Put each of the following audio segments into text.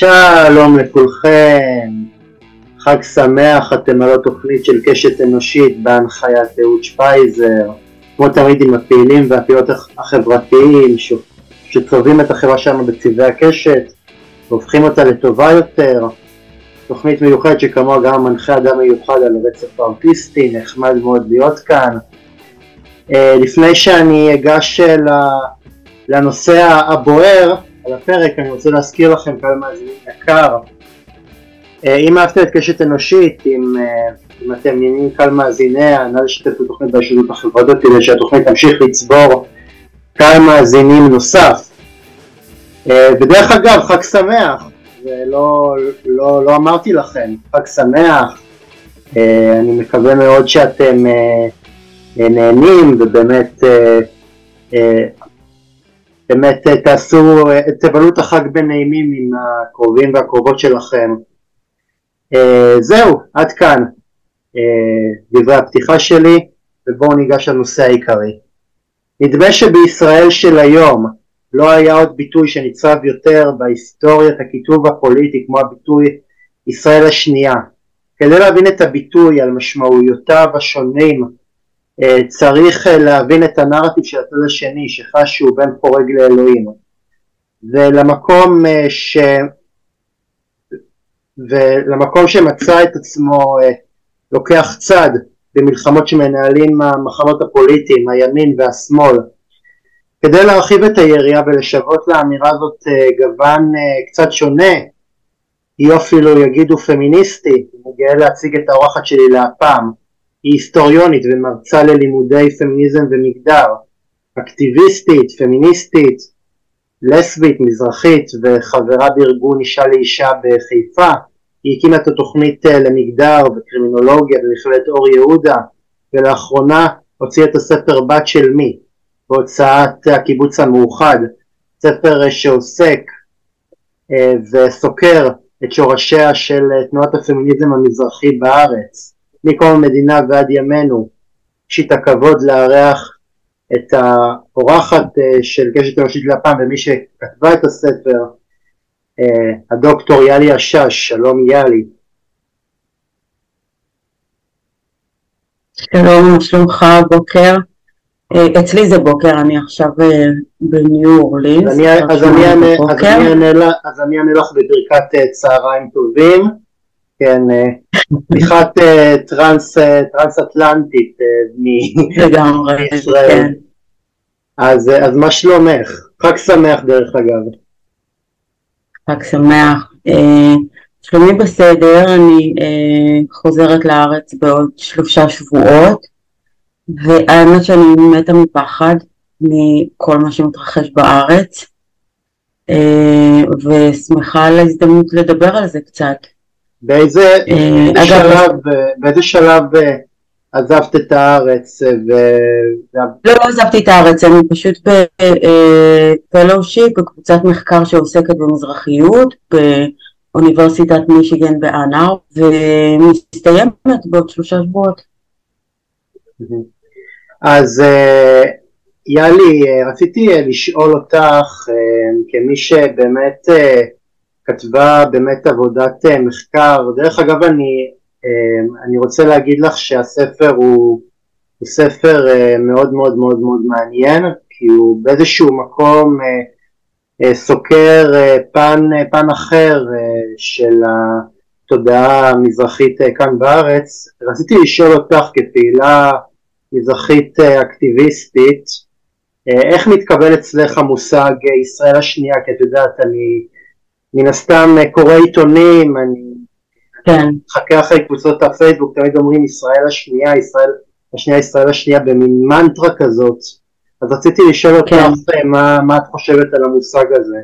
שלום לכולכם, חג שמח, אתם על התוכנית של קשת אנושית בהנחיית אהוד שפייזר, כמו תמיד עם הפעילים והפעילות החברתיים. שצובעים את החברה שלנו בצבעי הקשת והופכים אותה לטובה יותר, תוכנית מיוחדת שכמוה גם מנחה אדם מיוחד על הרצף האוטיסטי, נחמד מאוד להיות כאן. אה, לפני שאני אגש לנושא הבוער, על הפרק, אני רוצה להזכיר לכם כמה מאזינים יקר. אה, אם אהבתם את קשת אנושית, אם, אה, אם אתם נהנים קהל מאזיניה, נא לשתף את התוכנית בהשתתפות החברתית כדי שהתוכנית תמשיך לצבור קהל מאזינים נוסף. אה, ודרך אגב, חג שמח, ולא לא, לא אמרתי לכם, חג שמח, אני מקווה מאוד שאתם נהנים ובאמת באמת אה, תעשו, אה, תבלו את החג בנעימים עם הקרובים והקרובות שלכם. אה, זהו, עד כאן דברי הפתיחה שלי, ובואו ניגש לנושא העיקרי. נדמה שבישראל של היום לא היה עוד ביטוי שניצב יותר בהיסטוריית הכיתוב הפוליטי כמו הביטוי ישראל השנייה. כדי להבין את הביטוי על משמעויותיו השונים אה, צריך אה, להבין את הנרטיב של הצד השני שחש שהוא בן חורג לאלוהים. ולמקום אה, ש... ולמקום שמצא את עצמו לוקח צד במלחמות שמנהלים המחנות הפוליטיים, הימין והשמאל כדי להרחיב את היריעה ולשוות לאמירה הזאת גוון קצת שונה היא אפילו יגידו פמיניסטי, אני גאה להציג את האורחת שלי להפעם היא היסטוריונית ומרצה ללימודי פמיניזם ומגדר, אקטיביסטית, פמיניסטית, לסבית, מזרחית וחברה בארגון אישה לאישה בחיפה. היא הקימה את התוכנית אה, למגדר וקרימינולוגיה במכללת אור יהודה ולאחרונה הוציאה את הספר בת של מי בהוצאת הקיבוץ המאוחד, ספר אה, שעוסק אה, וסוקר את שורשיה של תנועת הפמיניזם המזרחי בארץ. מקום המדינה ועד ימינו, יש לי את הכבוד לארח את האורחת אה, של קשת אנושית לפ"ם ומי שכתבה את הספר, אה, הדוקטור יאלי השש, שלום יאלי. שלום, מה שלומך בוקר? אה, אצלי זה בוקר, אני עכשיו בניו אורלינס. אז אני אענה לך בברכת צהריים טובים. כן, פתיחת אה, טרנס, אה, טרנס אטלנטית אה, מישראל. כן. אז, אז מה שלומך? חג שמח דרך אגב. חג שמח. שלומי בסדר, אני חוזרת לארץ בעוד שלושה שבועות, והאמת שאני מתה מפחד מכל מה שמתרחש בארץ, ושמחה על ההזדמנות לדבר על זה קצת. באיזה, אה, שלב, באיזה שלב אה, עזבת את הארץ? אה, ו... לא, לא עזבתי את הארץ, אני פשוט בפלושיפ, בקבוצת מחקר שעוסקת במזרחיות, באוניברסיטת מישיגן באנר, ומסתיימת בעוד שלושה שבועות. אז יאלי, רציתי לשאול אותך, כמי שבאמת כתבה באמת עבודת אה, מחקר, דרך אגב אני, אה, אני רוצה להגיד לך שהספר הוא, הוא ספר אה, מאוד מאוד מאוד מאוד מעניין כי הוא באיזשהו מקום סוקר פן, פן אחר של התודעה המזרחית כאן בארץ. רציתי לשאול אותך כפעילה מזרחית אקטיביסטית, איך מתקבל אצלך המושג ישראל השנייה, כי את יודעת אני מן הסתם אה, קורא עיתונים, אני כן. מחכה אחרי קבוצות הפייסבוק, תמיד אומרים ישראל השנייה, ישראל השנייה, ישראל השנייה במין מנטרה כזאת, אז רציתי לשאול אותך כן. אה, מה, מה את חושבת על המושג הזה.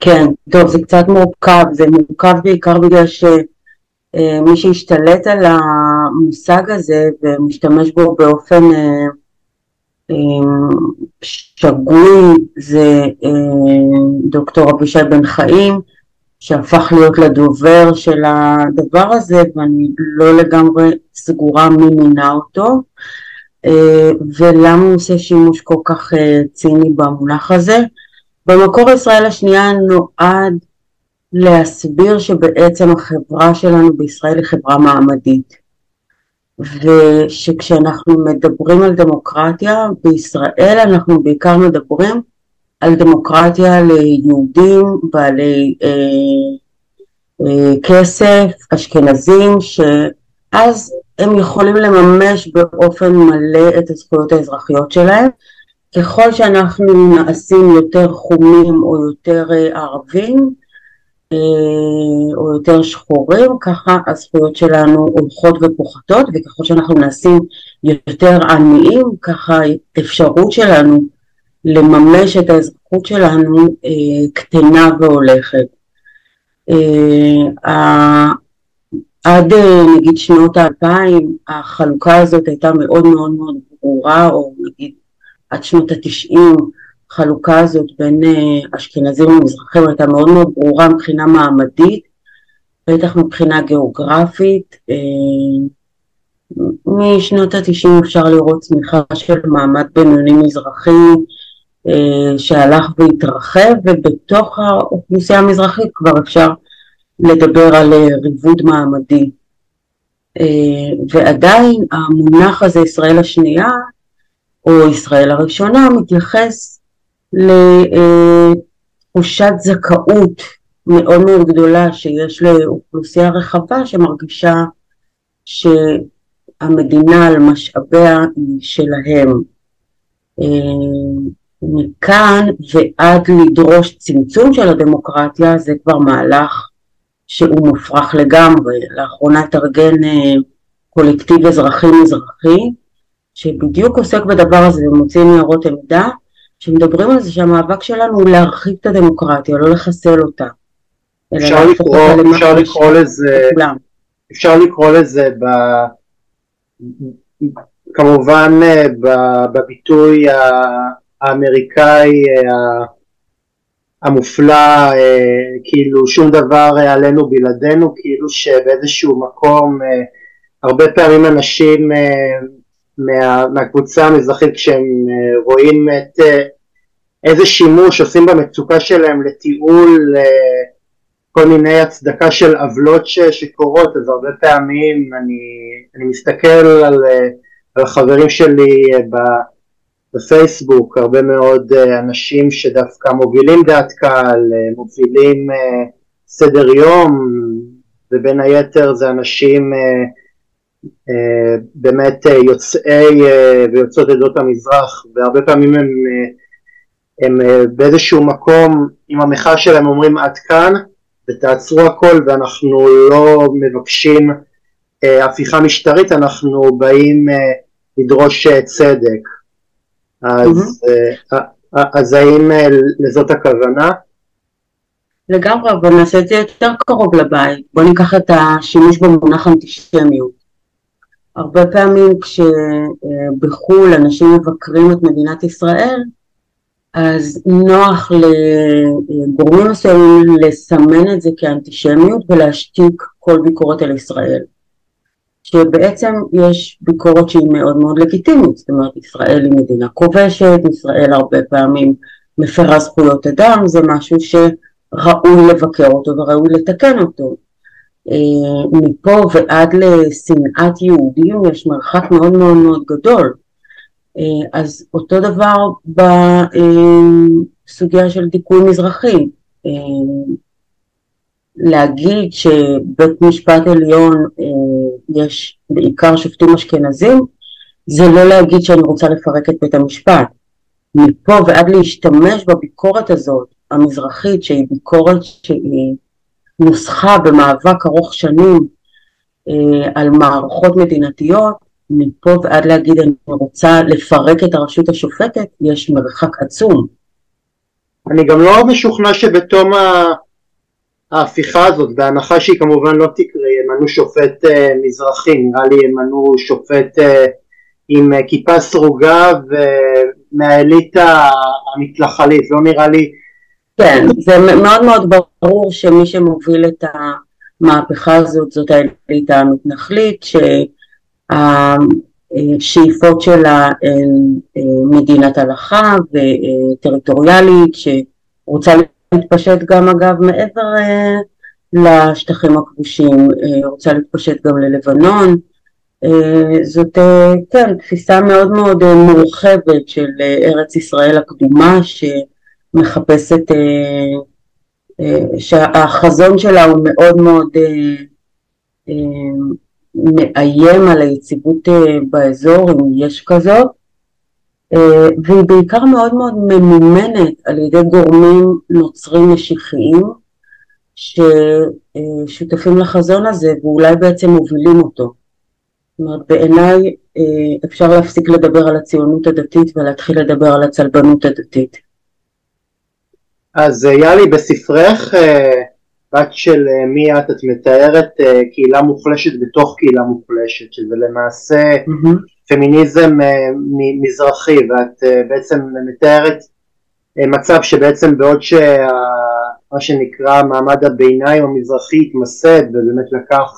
כן, טוב זה קצת מורכב, זה מורכב בעיקר בגלל שמי אה, שהשתלט על המושג הזה ומשתמש בו באופן שגוי זה אה, דוקטור אבישי בן חיים שהפך להיות לדובר של הדבר הזה ואני לא לגמרי סגורה מי מינה אותו אה, ולמה הוא עושה שימוש כל כך אה, ציני במונח הזה. במקור ישראל השנייה נועד להסביר שבעצם החברה שלנו בישראל היא חברה מעמדית ושכשאנחנו מדברים על דמוקרטיה בישראל אנחנו בעיקר מדברים על דמוקרטיה ליהודים בעלי אה, אה, כסף, אשכנזים, שאז הם יכולים לממש באופן מלא את הזכויות האזרחיות שלהם. ככל שאנחנו נעשים יותר חומים או יותר אה, ערבים או יותר שחורים, ככה הזכויות שלנו הולכות ופוחתות, וככל שאנחנו נעשים יותר עניים, ככה האפשרות שלנו לממש את האזרחות שלנו אה, קטנה והולכת. אה, עד אה, נגיד שנות האלפיים החלוקה הזאת הייתה מאוד מאוד מאוד ברורה, או נגיד עד שנות התשעים החלוקה הזאת בין אשכנזים ומזרחים הייתה מאוד מאוד ברורה מבחינה מעמדית, בטח מבחינה גיאוגרפית. משנות התשעים אפשר לראות צמיחה של מעמד בינוני מזרחי אה, שהלך והתרחב ובתוך האוכלוסייה המזרחית כבר אפשר לדבר על אה, ריבוד מעמדי. אה, ועדיין המונח הזה ישראל השנייה או ישראל הראשונה מתייחס לתחושת זכאות מאוד מאוד גדולה שיש לאוכלוסייה רחבה שמרגישה שהמדינה על משאביה היא שלהם. מכאן ועד לדרוש צמצום של הדמוקרטיה זה כבר מהלך שהוא מופרך לגמרי. לאחרונה תרגן אה, קולקטיב אזרחי מזרחי שבדיוק עוסק בדבר הזה ומוציא ניירות עמדה שמדברים על זה שהמאבק שלנו הוא להרחיב את הדמוקרטיה, לא לחסל אותה. אפשר לקרוא, אפשר לקרוא לזה, אפשר לקרוא לזה ב... כמובן אה, בביטוי האמריקאי אה, המופלא, אה, כאילו שום דבר עלינו בלעדינו, כאילו שבאיזשהו מקום הרבה פעמים אנשים מה, מהקבוצה המזרחית כשהם רואים את איזה שימוש עושים במצוקה שלהם לטיעול כל מיני הצדקה של עוולות שקורות אז הרבה פעמים אני, אני מסתכל על, על החברים שלי בפייסבוק הרבה מאוד אה, אנשים שדווקא מובילים דעת קהל, אה, מובילים אה, סדר יום ובין היתר זה אנשים באמת יוצאי ויוצאות עדות המזרח והרבה פעמים הם, הם באיזשהו מקום עם המחאה שלהם אומרים עד כאן ותעצרו הכל ואנחנו לא מבקשים הפיכה משטרית אנחנו באים לדרוש צדק אז, mm-hmm. אז האם אה, לזאת הכוונה? לגמרי, אבל נעשה את זה יותר קרוב לבית. בוא ניקח את השימוש במונח אנטישמיות. הרבה פעמים כשבחו"ל אנשים מבקרים את מדינת ישראל, אז נוח לגורמים מסוימים לסמן את זה כאנטישמיות ולהשתיק כל ביקורת על ישראל. שבעצם יש ביקורת שהיא מאוד מאוד לגיטימית, זאת אומרת ישראל היא מדינה כובשת, ישראל הרבה פעמים מפרה זכויות אדם, זה משהו שראוי לבקר אותו וראוי לתקן אותו. אה, מפה ועד לשנאת יהודים יש מרחק מאוד מאוד מאוד גדול. אה, אז אותו דבר בסוגיה של דיכוי מזרחי. אה, להגיד שבית משפט עליון אה, יש בעיקר שופטים אשכנזים, זה לא להגיד שאני רוצה לפרק את בית המשפט. מפה ועד להשתמש בביקורת הזאת, המזרחית, שהיא ביקורת שהיא נוסחה במאבק ארוך שנים אה, על מערכות מדינתיות, מפה ועד להגיד אני רוצה לפרק את הרשות השופטת, יש מרחק עצום. אני גם לא משוכנע שבתום. ההפיכה הזאת, בהנחה שהיא כמובן לא תקרה, ימנו שופט uh, מזרחי, נראה לי ימנו שופט uh, עם כיפה סרוגה ומהאליטה המתנחלית, לא נראה לי... כן, זה מאוד מאוד ברור שמי שמוביל את המהפכה הזאת זאת האליטה המתנחלית, שהשאיפות שלה הן מדינת הלכה וטריטוריאלית, שרוצה להתפשט גם אגב מעבר אה, לשטחים הכבושים, אה, רוצה להתפשט גם ללבנון, אה, זאת כן תפיסה מאוד מאוד מורחבת של ארץ ישראל הקדומה שמחפשת, שהחזון שלה הוא מאוד מאוד מאיים על היציבות באזור אם יש כזאת אה, והיא בעיקר מאוד מאוד ממומנת על ידי גורמים נוצרים משיחיים ששותפים לחזון הזה ואולי בעצם מובילים אותו. זאת אומרת בעיניי אה, אפשר להפסיק לדבר על הציונות הדתית ולהתחיל לדבר על הצלבנות הדתית. אז אה, יאלי בספרך בת של מי את, את מתארת קהילה מוחלשת בתוך קהילה מוחלשת שזה למעשה mm-hmm. פמיניזם אה, מזרחי ואת אה, בעצם מתארת אה, מצב שבעצם בעוד שמה שנקרא מעמד הביניים המזרחי התמסד ובאמת לקח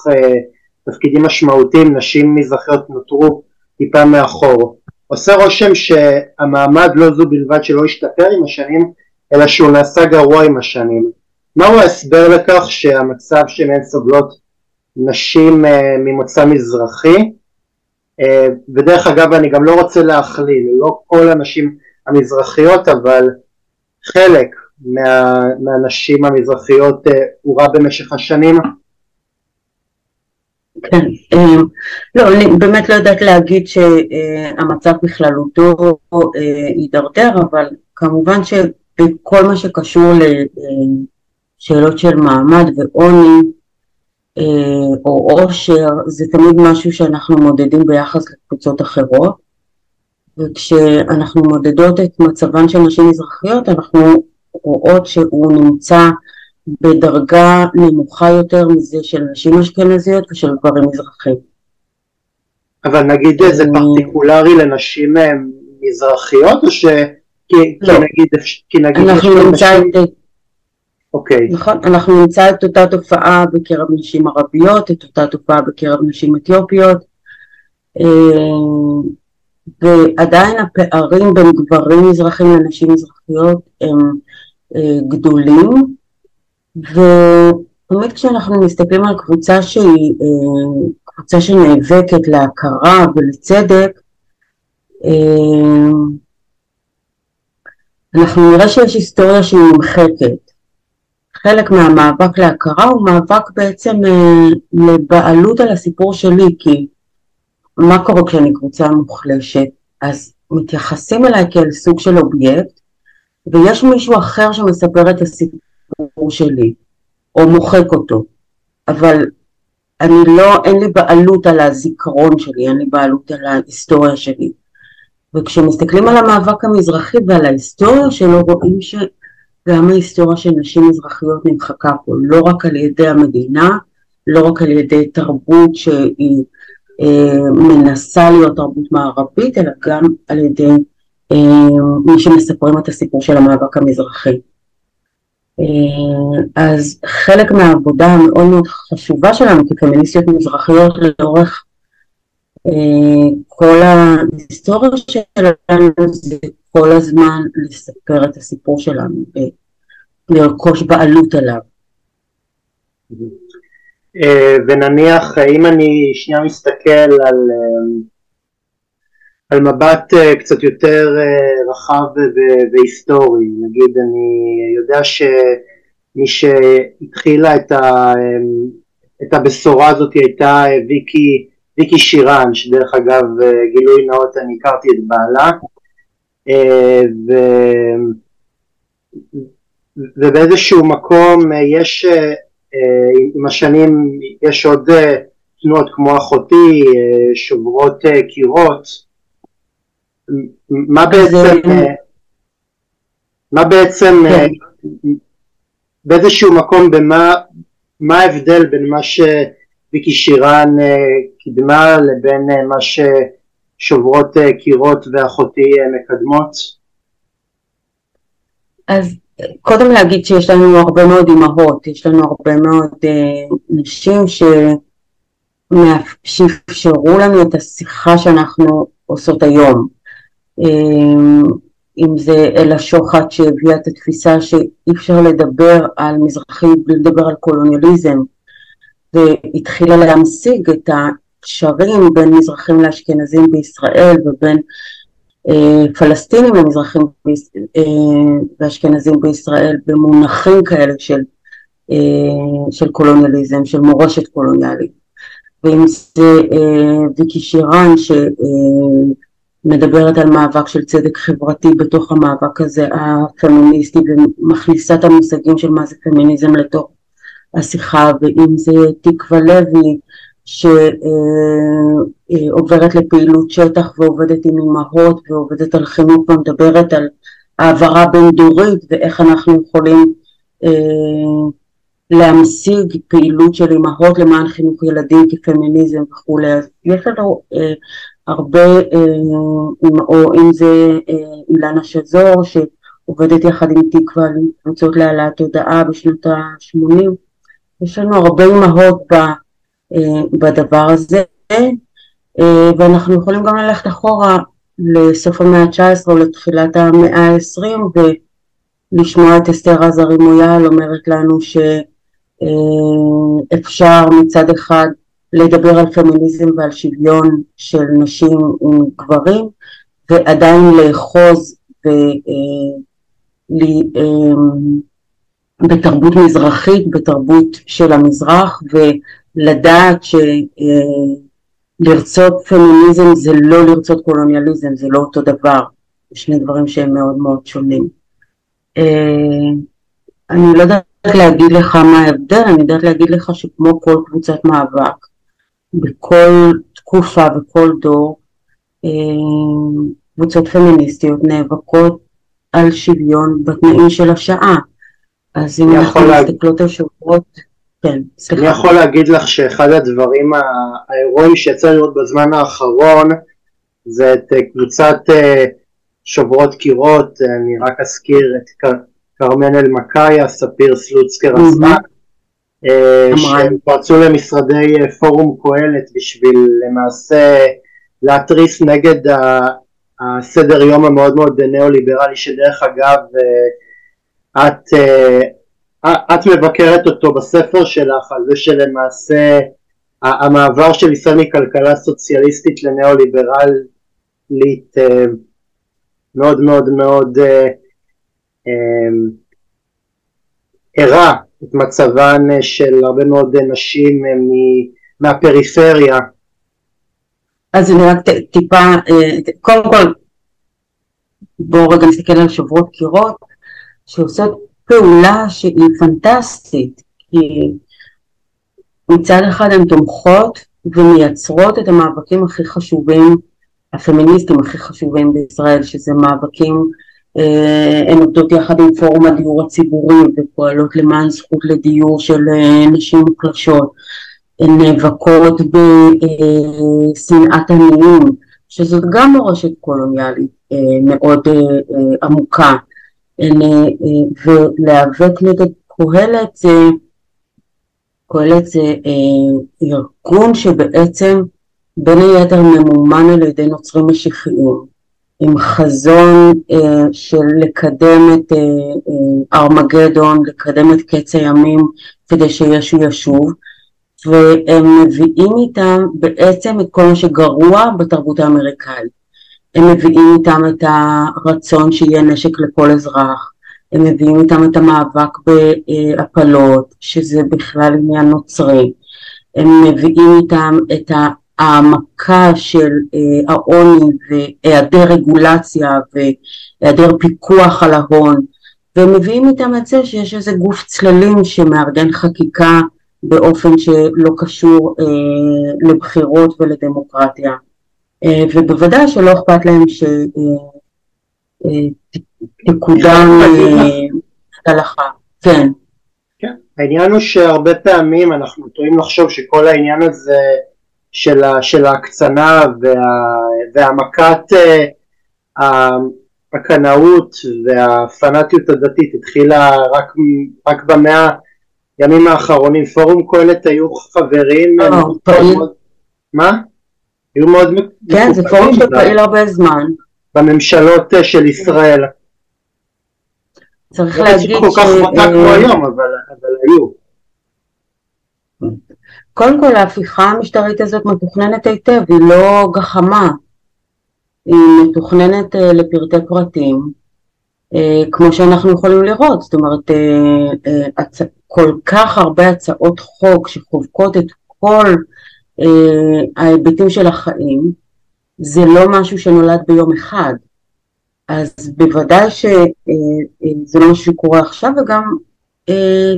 תפקידים משמעותיים נשים מזרחיות נותרו טיפה מאחור עושה רושם שהמעמד לא זו בלבד שלא השתפר עם השנים אלא שהוא נעשה גרוע עם השנים מהו ההסבר לכך שהמצב שמהן סובלות נשים ממוצא מזרחי אה, ודרך אגב אני גם לא רוצה להכליל, לא כל הנשים המזרחיות אבל חלק מה, מהנשים המזרחיות אה, במשך השנים? כן, אה, לא, אני באמת לא יודעת להגיד שהמצב בכללותו הידרדר, אבל כמובן שבכל מה שקשור לשאלות של מעמד ועוני, אה, או עושר, זה תמיד משהו שאנחנו מודדים ביחס לקבוצות אחרות, וכשאנחנו מודדות את מצבן של נשים מזרחיות, אנחנו רואות שהוא נמצא בדרגה נמוכה יותר מזה של נשים אשכנזיות ושל גברים מזרחים. אבל נגיד זה אה, פרטיקולרי לנשים אה, מזרחיות או ש... כי, לא. כי נגיד, כי נגיד אנחנו נמצא נשים... את אוקיי. נכון, אנחנו נמצא את אותה תופעה בקרב נשים ערביות, את אותה תופעה בקרב נשים אתיופיות, אה, ועדיין הפערים בין גברים מזרחים לנשים מזרחיות הם אה, גדולים, ותמיד כשאנחנו מסתכלים על קבוצה שהיא אה, קבוצה שנאבקת להכרה ולצדק, אנחנו נראה שיש היסטוריה שהיא נמחקת. חלק מהמאבק להכרה הוא מאבק בעצם אה, לבעלות על הסיפור שלי, כי מה קורה כשאני קבוצה מוחלשת? אז מתייחסים אליי כאל סוג של אובייקט, ויש מישהו אחר שמספר את הסיפור שלי, או מוחק אותו, אבל אני לא, אין לי בעלות על הזיכרון שלי, אין לי בעלות על ההיסטוריה שלי. וכשמסתכלים על המאבק המזרחי ועל ההיסטוריה שלו, רואים ש... גם ההיסטוריה של נשים מזרחיות נמחקה פה, לא רק על ידי המדינה, לא רק על ידי תרבות שהיא אה, מנסה להיות תרבות מערבית, אלא גם על ידי אה, מי שמספרים את הסיפור של המאבק המזרחי. אה, אז חלק מהעבודה המאוד מאוד חשובה שלנו כפמיניסטיות מזרחיות לאורך כל ההיסטוריה שלנו זה כל הזמן לספר את הסיפור שלנו ולרכוש בעלות עליו. אה, ונניח אם אני שנייה מסתכל על, אה, על מבט קצת יותר רחב והיסטורי, נגיד אני יודע שמי שהתחילה את, ה, את הבשורה הזאת הייתה ויקי ויקי שירן, שדרך אגב אה, גילוי נאות אני הכרתי את בעלה, אה, ו... ובאיזשהו מקום אה, יש עם השנים יש עוד תנועות כמו אחותי, שוברות קירות, מה בעצם, מה בעצם, כן. באיזשהו מקום במה, מה ההבדל בין מה ש... ויקי שירן אה, קידמה לבין אה, מה ששוברות אה, קירות ואחותי מקדמות? אז קודם להגיד שיש לנו הרבה מאוד אימהות, יש לנו הרבה מאוד נשים שאפשרו לנו את השיחה שאנחנו עושות היום. אם זה אלה שוחט שהביאה את התפיסה שאי אפשר לדבר על מזרחי בלי לדבר על קולוניאליזם והתחילה להמשיג את הקשרים בין מזרחים לאשכנזים בישראל ובין אה, פלסטינים למזרחים אה, ואשכנזים בישראל במונחים כאלה של, אה, של קולוניאליזם, של מורשת קולוניאלית. ואם זה ויקי שירן שמדברת על מאבק של צדק חברתי בתוך המאבק הזה הפמיניסטי ומכניסה את המושגים של מה זה פמיניזם לתוך השיחה, ואם זה תקווה לוי שעוברת לפעילות שטח ועובדת עם אמהות ועובדת על חינוך ומדברת על העברה בין דורית ואיך אנחנו יכולים אה, להמשיג פעילות של אמהות למען חינוך ילדים כפמיניזם וכולי. אז יש לנו אה, הרבה, אה, או אם זה אה, אילנה שזור שעובדת יחד עם תקווה קבוצות להעלאת תודעה בשנות ה-80, יש לנו הרבה אמהות ב... אה, בדבר הזה אה, ואנחנו יכולים גם ללכת אחורה לסוף המאה ה-19 או לתחילת המאה ה-20 ולשמוע את אסתר עזרי מויאל אומרת לנו שאפשר אה, מצד אחד לדבר על פמיניזם ועל שוויון של נשים עם גברים ועדיין לאחוז ו, בתרבות מזרחית, בתרבות של המזרח לדעת שלרצות פמיניזם זה לא לרצות קולוניאליזם, זה לא אותו דבר, זה שני דברים שהם מאוד מאוד שונים. אה, אני לא יודעת להגיד לך מה ההבדל, אני יודעת להגיד לך שכמו כל קבוצת מאבק, בכל תקופה וכל דור, אה, קבוצות פמיניסטיות נאבקות על שוויון בתנאים של השעה. אז אם אנחנו מסתכלות על שבועות כן, סליחה. אני יכול להגיד לך שאחד הדברים ההירואיים שיצא לראות בזמן האחרון זה את אה, קבוצת אה, שוברות קירות, אני רק אזכיר את כרמן אלמקאיה, ספיר סלוצקר הזמן, אה, שהם פרצו למשרדי פורום קהלת בשביל למעשה להתריס נגד הסדר יום המאוד מאוד ניאו-ליברלי שדרך אגב את את מבקרת אותו בספר שלך על זה שלמעשה המעבר של ישראל מכלכלה סוציאליסטית לניאו-ליברלית אה, מאוד מאוד מאוד אה, את מצבן של הרבה מאוד נשים אה, מהפריפריה. אז אני רק טיפה, קודם כל בואו רגע נסתכל על שברות קירות שעושות פעולה שהיא פנטסטית, כי מצד אחד הן תומכות ומייצרות את המאבקים הכי חשובים, הפמיניסטים הכי חשובים בישראל, שזה מאבקים, אה, הן עובדות יחד עם פורום הדיור הציבורי ופועלות למען זכות לדיור של אה, נשים מוחלשות, הן נאבקות בשנאת עניים, שזאת גם מורשת קולוניאלית אה, מאוד עמוקה. ולהיאבק נגד קהלת זה, קהלת זה אה, ארגון שבעצם בין היתר ממומן על ידי נוצרים משיחיים עם חזון אה, של לקדם את אה, אה, ארמגדון, לקדם את קץ הימים כדי שישו ישוב והם מביאים איתם בעצם את כל מה שגרוע בתרבות האמריקאית הם מביאים איתם את הרצון שיהיה נשק לכל אזרח, הם מביאים איתם את המאבק בהפלות, שזה בכלל עניין נוצרי, הם מביאים איתם את העמקה של אה, העוני והיעדר רגולציה והיעדר פיקוח על ההון, והם מביאים איתם את זה שיש איזה גוף צללים שמארגן חקיקה באופן שלא קשור אה, לבחירות ולדמוקרטיה. אה, ובוודאי שלא אכפת להם שתקודם אה, אה, הלכה, כן. כן. העניין הוא שהרבה פעמים אנחנו טועים לחשוב שכל העניין הזה של, ה, של ההקצנה וה, והעמקת הקנאות והפנאטיות הדתית התחילה רק, רק במאה הימים האחרונים. פורום קהלת היו חברים... מה? היו מאוד כן, זה פורום שפעיל הרבה זמן. בממשלות של ישראל. צריך להגיד ש... כל כך חזקה כמו היום, אבל, אבל היו. קודם כל ההפיכה המשטרית הזאת מתוכננת היטב, היא לא גחמה, היא מתוכננת uh, לפרטי פרטים, uh, כמו שאנחנו יכולים לראות, זאת אומרת uh, הצ... כל כך הרבה הצעות חוק שחובקות את כל ההיבטים של החיים, זה לא משהו שנולד ביום אחד, אז בוודאי שזה uh, לא משהו שקורה עכשיו וגם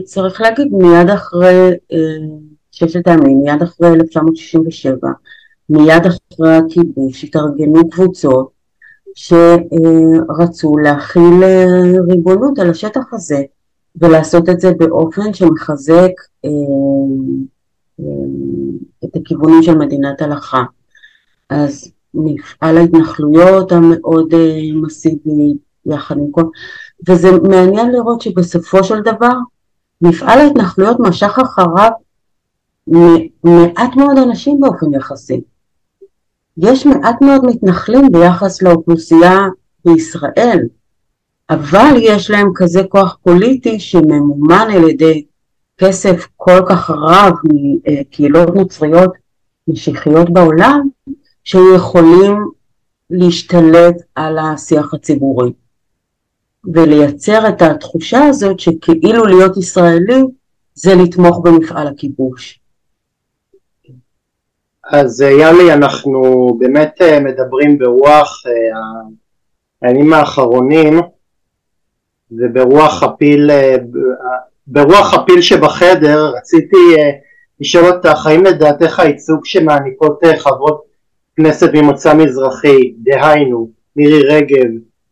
צריך להגיד מיד אחרי ששת הימים, מיד אחרי 1967, מיד אחרי הכיבוש, התארגנו קבוצות שרצו להכיל אה, ריבונות על השטח הזה ולעשות את זה באופן שמחזק אה, אה, את הכיוונים של מדינת הלכה. אז מפעל ההתנחלויות המאוד מסיבי יחד עם כל... וזה מעניין לראות שבסופו של דבר מפעל ההתנחלויות משך אחריו מעט מאוד אנשים באופן יחסי. יש מעט מאוד מתנחלים ביחס לאוכלוסייה בישראל, אבל יש להם כזה כוח פוליטי שממומן על ידי כסף כל כך רב מקהילות נוצריות משיחיות בעולם, שיכולים להשתלט על השיח הציבורי ולייצר את התחושה הזאת שכאילו להיות ישראלי זה לתמוך במפעל הכיבוש. אז אה, יאלי, אנחנו באמת אה, מדברים ברוח אה, הימים האחרונים וברוח הפיל, ברוח הפיל שבחדר רציתי לשאול אותך האם לדעתך הייצוג שמעניקות חברות כנסת ממוצא מזרחי, דהיינו מירי רגב,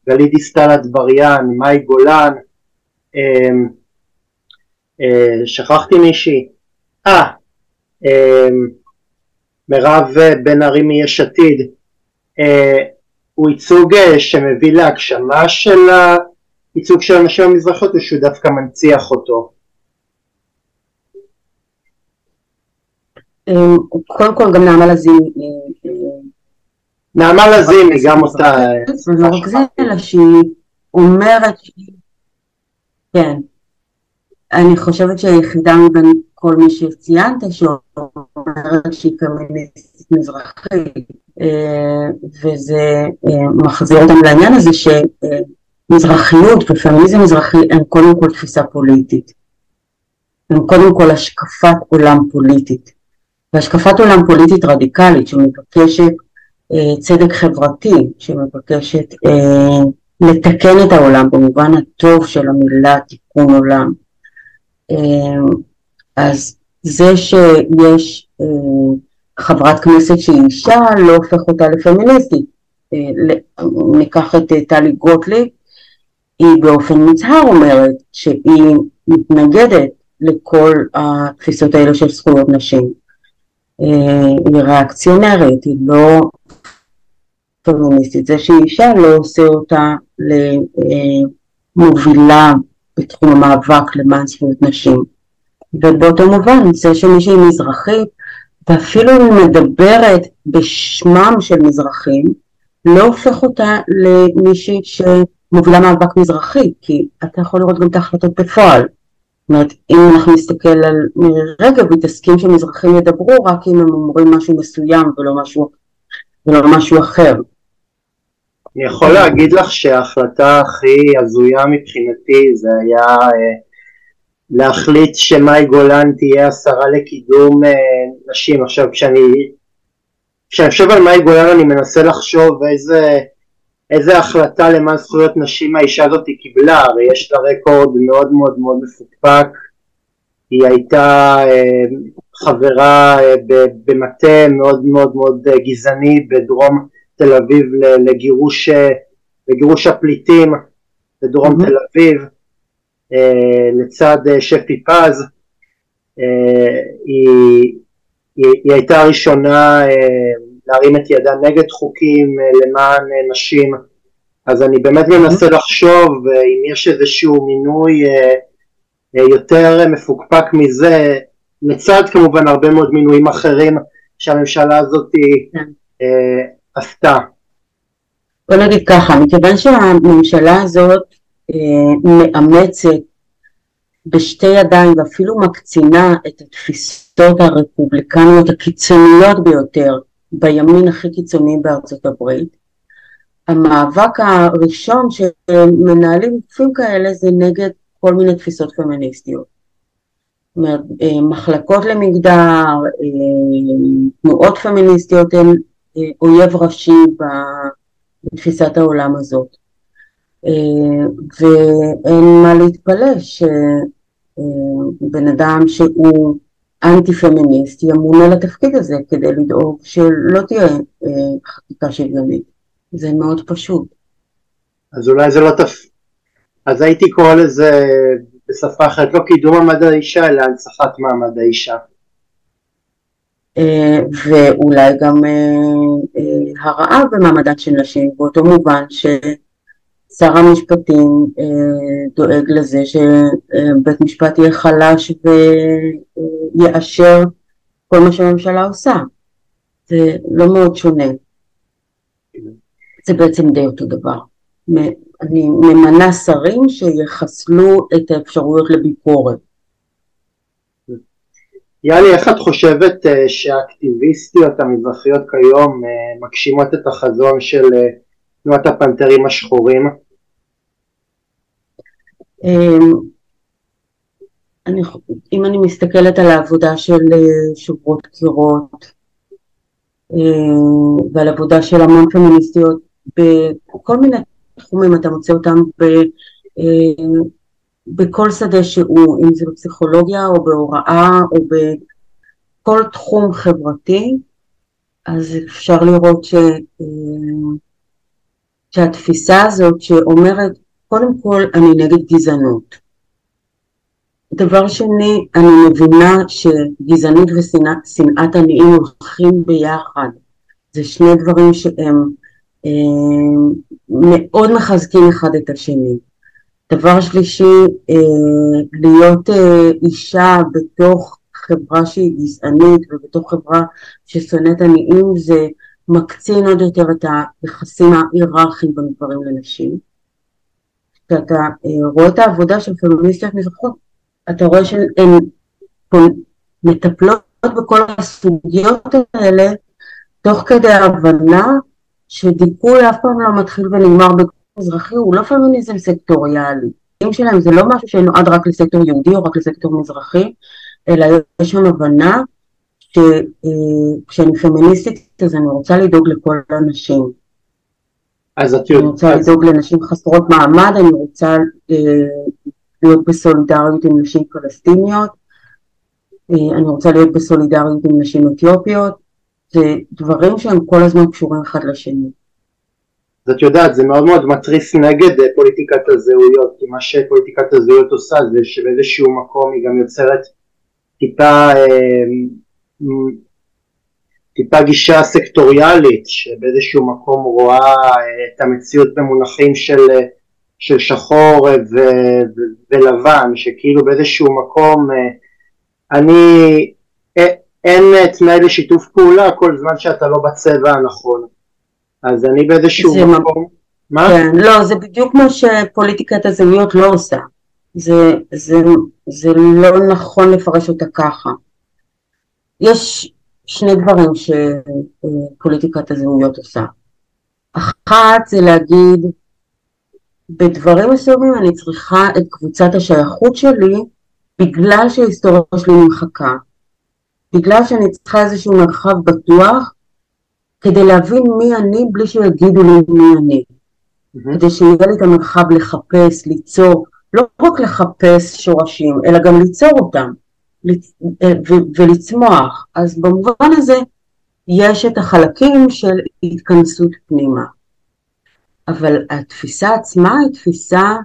גלית דיסטל אטבריאן, מאי גולן, שכחתי מישהי, אה, מירב אה, בן ארי מיש עתיד, אה, הוא ייצוג אה, שמביא להגשמה של הייצוג של הנשים המזרחיות או שהוא דווקא מנציח אותו? קודם כל גם נעמה לזימי נעמה לזימי גם אותה לא רק זה אלא שהיא אומרת כן אני חושבת שהיחידה מבין כל מי שציינת שאומרת שהיא פמיניסטית מזרחית אה, וזה אה, מחזיר אותם לעניין הזה שמזרחיות ופמיניזם מזרחי הם קודם כל תפיסה פוליטית. הם קודם כל השקפת עולם פוליטית. והשקפת עולם פוליטית רדיקלית שמבקשת אה, צדק חברתי שמבקשת לתקן את העולם במובן הטוב של המילה תיקון עולם. אז זה שיש אה, חברת כנסת שהיא אישה לא הופך אותה לפמיניסטית. אה, ניקח את אה, טלי גוטליב, היא באופן מוצהר אומרת שהיא מתנגדת לכל התפיסות האלה של זכויות נשים. אה, היא ריאקציונרית, היא לא פמיניסטית. זה שהיא אישה לא עושה אותה למובילה אה, בתחום המאבק למען זכויות נשים. ובאותו מובן זה שמישהי מזרחית ואפילו אם מדברת בשמם של מזרחים לא הופך אותה למישהי שמובילה מאבק מזרחי כי אתה יכול לראות גם את ההחלטות בפועל זאת אומרת אם אנחנו נסתכל על מירי רגב היא תסכים שמזרחים ידברו רק אם הם אומרים משהו מסוים ולא משהו, ולא משהו אחר אני יכול להגיד לך שההחלטה הכי הזויה מבחינתי זה היה אה, להחליט שמאי גולן תהיה השרה לקידום אה, נשים. עכשיו כשאני, כשאני חושב על מאי גולן אני מנסה לחשוב איזה, איזה החלטה למען זכויות נשים האישה הזאת היא קיבלה, הרי יש לה רקורד מאוד מאוד מאוד מפוקפק, היא הייתה אה, חברה אה, במטה מאוד מאוד מאוד אה, גזעני בדרום תל אביב לגירוש, לגירוש הפליטים בדרום mm-hmm. תל אביב לצד שפי פז, היא, היא, היא הייתה הראשונה להרים את ידה נגד חוקים למען נשים, אז אני באמת מנסה לחשוב אם יש איזשהו מינוי יותר מפוקפק מזה, לצד כמובן הרבה מאוד מינויים אחרים שהממשלה הזאת. עשתה. בוא נגיד ככה, מכיוון שהממשלה הזאת אה, מאמצת בשתי ידיים ואפילו מקצינה את התפיסות הרפובליקניות הקיצוניות ביותר בימין הכי קיצוני בארצות הברית, המאבק הראשון שמנהלים גופים כאלה זה נגד כל מיני תפיסות פמיניסטיות. אה, מחלקות למגדר, אה, תנועות פמיניסטיות הן אה, אויב ראשי בתפיסת העולם הזאת. ואין מה להתפלא שבן אדם שהוא אנטי פמיניסט ימונה לתפקיד הזה כדי לדאוג שלא תהיה חקיקה שוויונית. זה מאוד פשוט. אז אולי זה לא תפ... אז הייתי קורא לזה בשפה אחרת, לא קידום מעמד האישה, אלא הנצחת מעמד האישה. אה, ואולי גם אה, אה, הרעה במעמדן של נשים, באותו מובן ששר המשפטים דואג לזה שבית משפט יהיה חלש ויאשר כל מה שהממשלה עושה. זה לא מאוד שונה. זה בעצם די אותו דבר. אני ממנה שרים שיחסלו את האפשרויות לביקורת. יאלי, איך את חושבת אה, שהאקטיביסטיות המזרחיות כיום אה, מגשימות את החזון של אה, תנועת הפנתרים השחורים? אמ, אני, אם אני מסתכלת על העבודה של שוברות קירות ועל עבודה של המון פמיניסטיות בכל מיני תחומים אתה מוצא אותם ב, אה, בכל שדה שהוא, אם זה בפסיכולוגיה או בהוראה או בכל תחום חברתי, אז אפשר לראות ש, אה, שהתפיסה הזאת שאומרת קודם כל אני נגד גזענות. דבר שני, אני מבינה שגזענות ושנאת עניים הולכים ביחד. זה שני דברים שהם אה, מאוד מחזקים אחד את השני. דבר שלישי, אה, להיות אה, אישה בתוך חברה שהיא גזענית ובתוך חברה ששונאת עניים זה מקצין עוד יותר את היחסים ההיררכיים בין גברים לנשים. כשאתה רואה את העבודה של פמיניסטיות מזרחות, אתה רואה שהן מטפלות בכל הסוגיות האלה תוך כדי הבנה שדיכוי אף פעם לא מתחיל ונגמר במזרחי, הוא לא פמיניזם סקטוריאלי. שלהם זה לא משהו שנועד רק לסקטור יהודי או רק לסקטור מזרחי, אלא יש שם הבנה שכשאני אה, פמיניסטית אז אני רוצה לדאוג לכל הנשים. אז את יודעת... אני רוצה. לדאוג לנשים חסרות מעמד, אני רוצה אה, להיות בסולידריות עם נשים פלסטיניות, אה, אני רוצה להיות בסולידריות עם נשים אתיופיות, זה דברים שהם כל הזמן קשורים אחד לשני. אז את יודעת, זה מאוד מאוד מתריס נגד אה, פוליטיקת הזהויות, כי מה שפוליטיקת הזהויות עושה זה שבאיזשהו מקום היא גם יוצרת טיפה, טיפה גישה סקטוריאלית, שבאיזשהו מקום רואה אה, את המציאות במונחים של, של שחור ו, ו, ולבן, שכאילו באיזשהו מקום אני אין תנאי לשיתוף פעולה כל זמן שאתה לא בצבע הנכון. אז אני באיזשהו מקום... מה? כן, לא, זה בדיוק מה שפוליטיקת הזהויות לא עושה. זה, זה, זה לא נכון לפרש אותה ככה. יש שני דברים שפוליטיקת הזהויות עושה. אחת זה להגיד, בדברים מסוימים אני צריכה את קבוצת השייכות שלי בגלל שההיסטוריה שלי נמחקה. בגלל שאני צריכה איזשהו מרחב בטוח כדי להבין מי אני בלי שיגידו לי מי אני. Mm-hmm. כדי שיהיה לי את המרחב לחפש, ליצור, לא רק לחפש שורשים, אלא גם ליצור אותם ולצמוח. אז במובן הזה יש את החלקים של התכנסות פנימה. אבל התפיסה עצמה היא תפיסה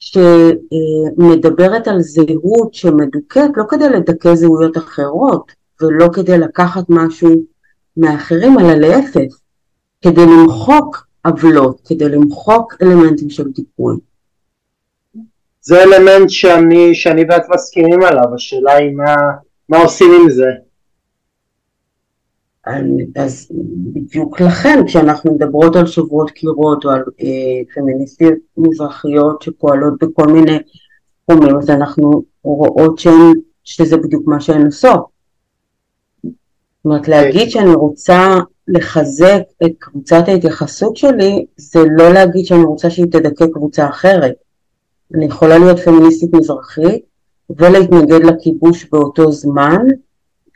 שמדברת על זהות שמדוכאת לא כדי לדכא זהויות אחרות, ולא כדי לקחת משהו מאחרים, אלא להפך, כדי למחוק עוולות, כדי למחוק אלמנטים של דיכוי. זה אלמנט שאני, שאני ואת מסכימים עליו, השאלה היא מה, מה עושים עם זה. אז בדיוק לכן כשאנחנו מדברות על שוברות קירות או על אה, פמיניסטיות מזרחיות שפועלות בכל מיני תחומים אז אנחנו רואות שהן, שזה בדיוק מה שהן עושות. זאת אומרת להגיד שאני רוצה לחזק את קבוצת ההתייחסות שלי זה לא להגיד שאני רוצה שהיא תדכא קבוצה אחרת. אני יכולה להיות פמיניסטית מזרחית ולהתנגד לכיבוש באותו זמן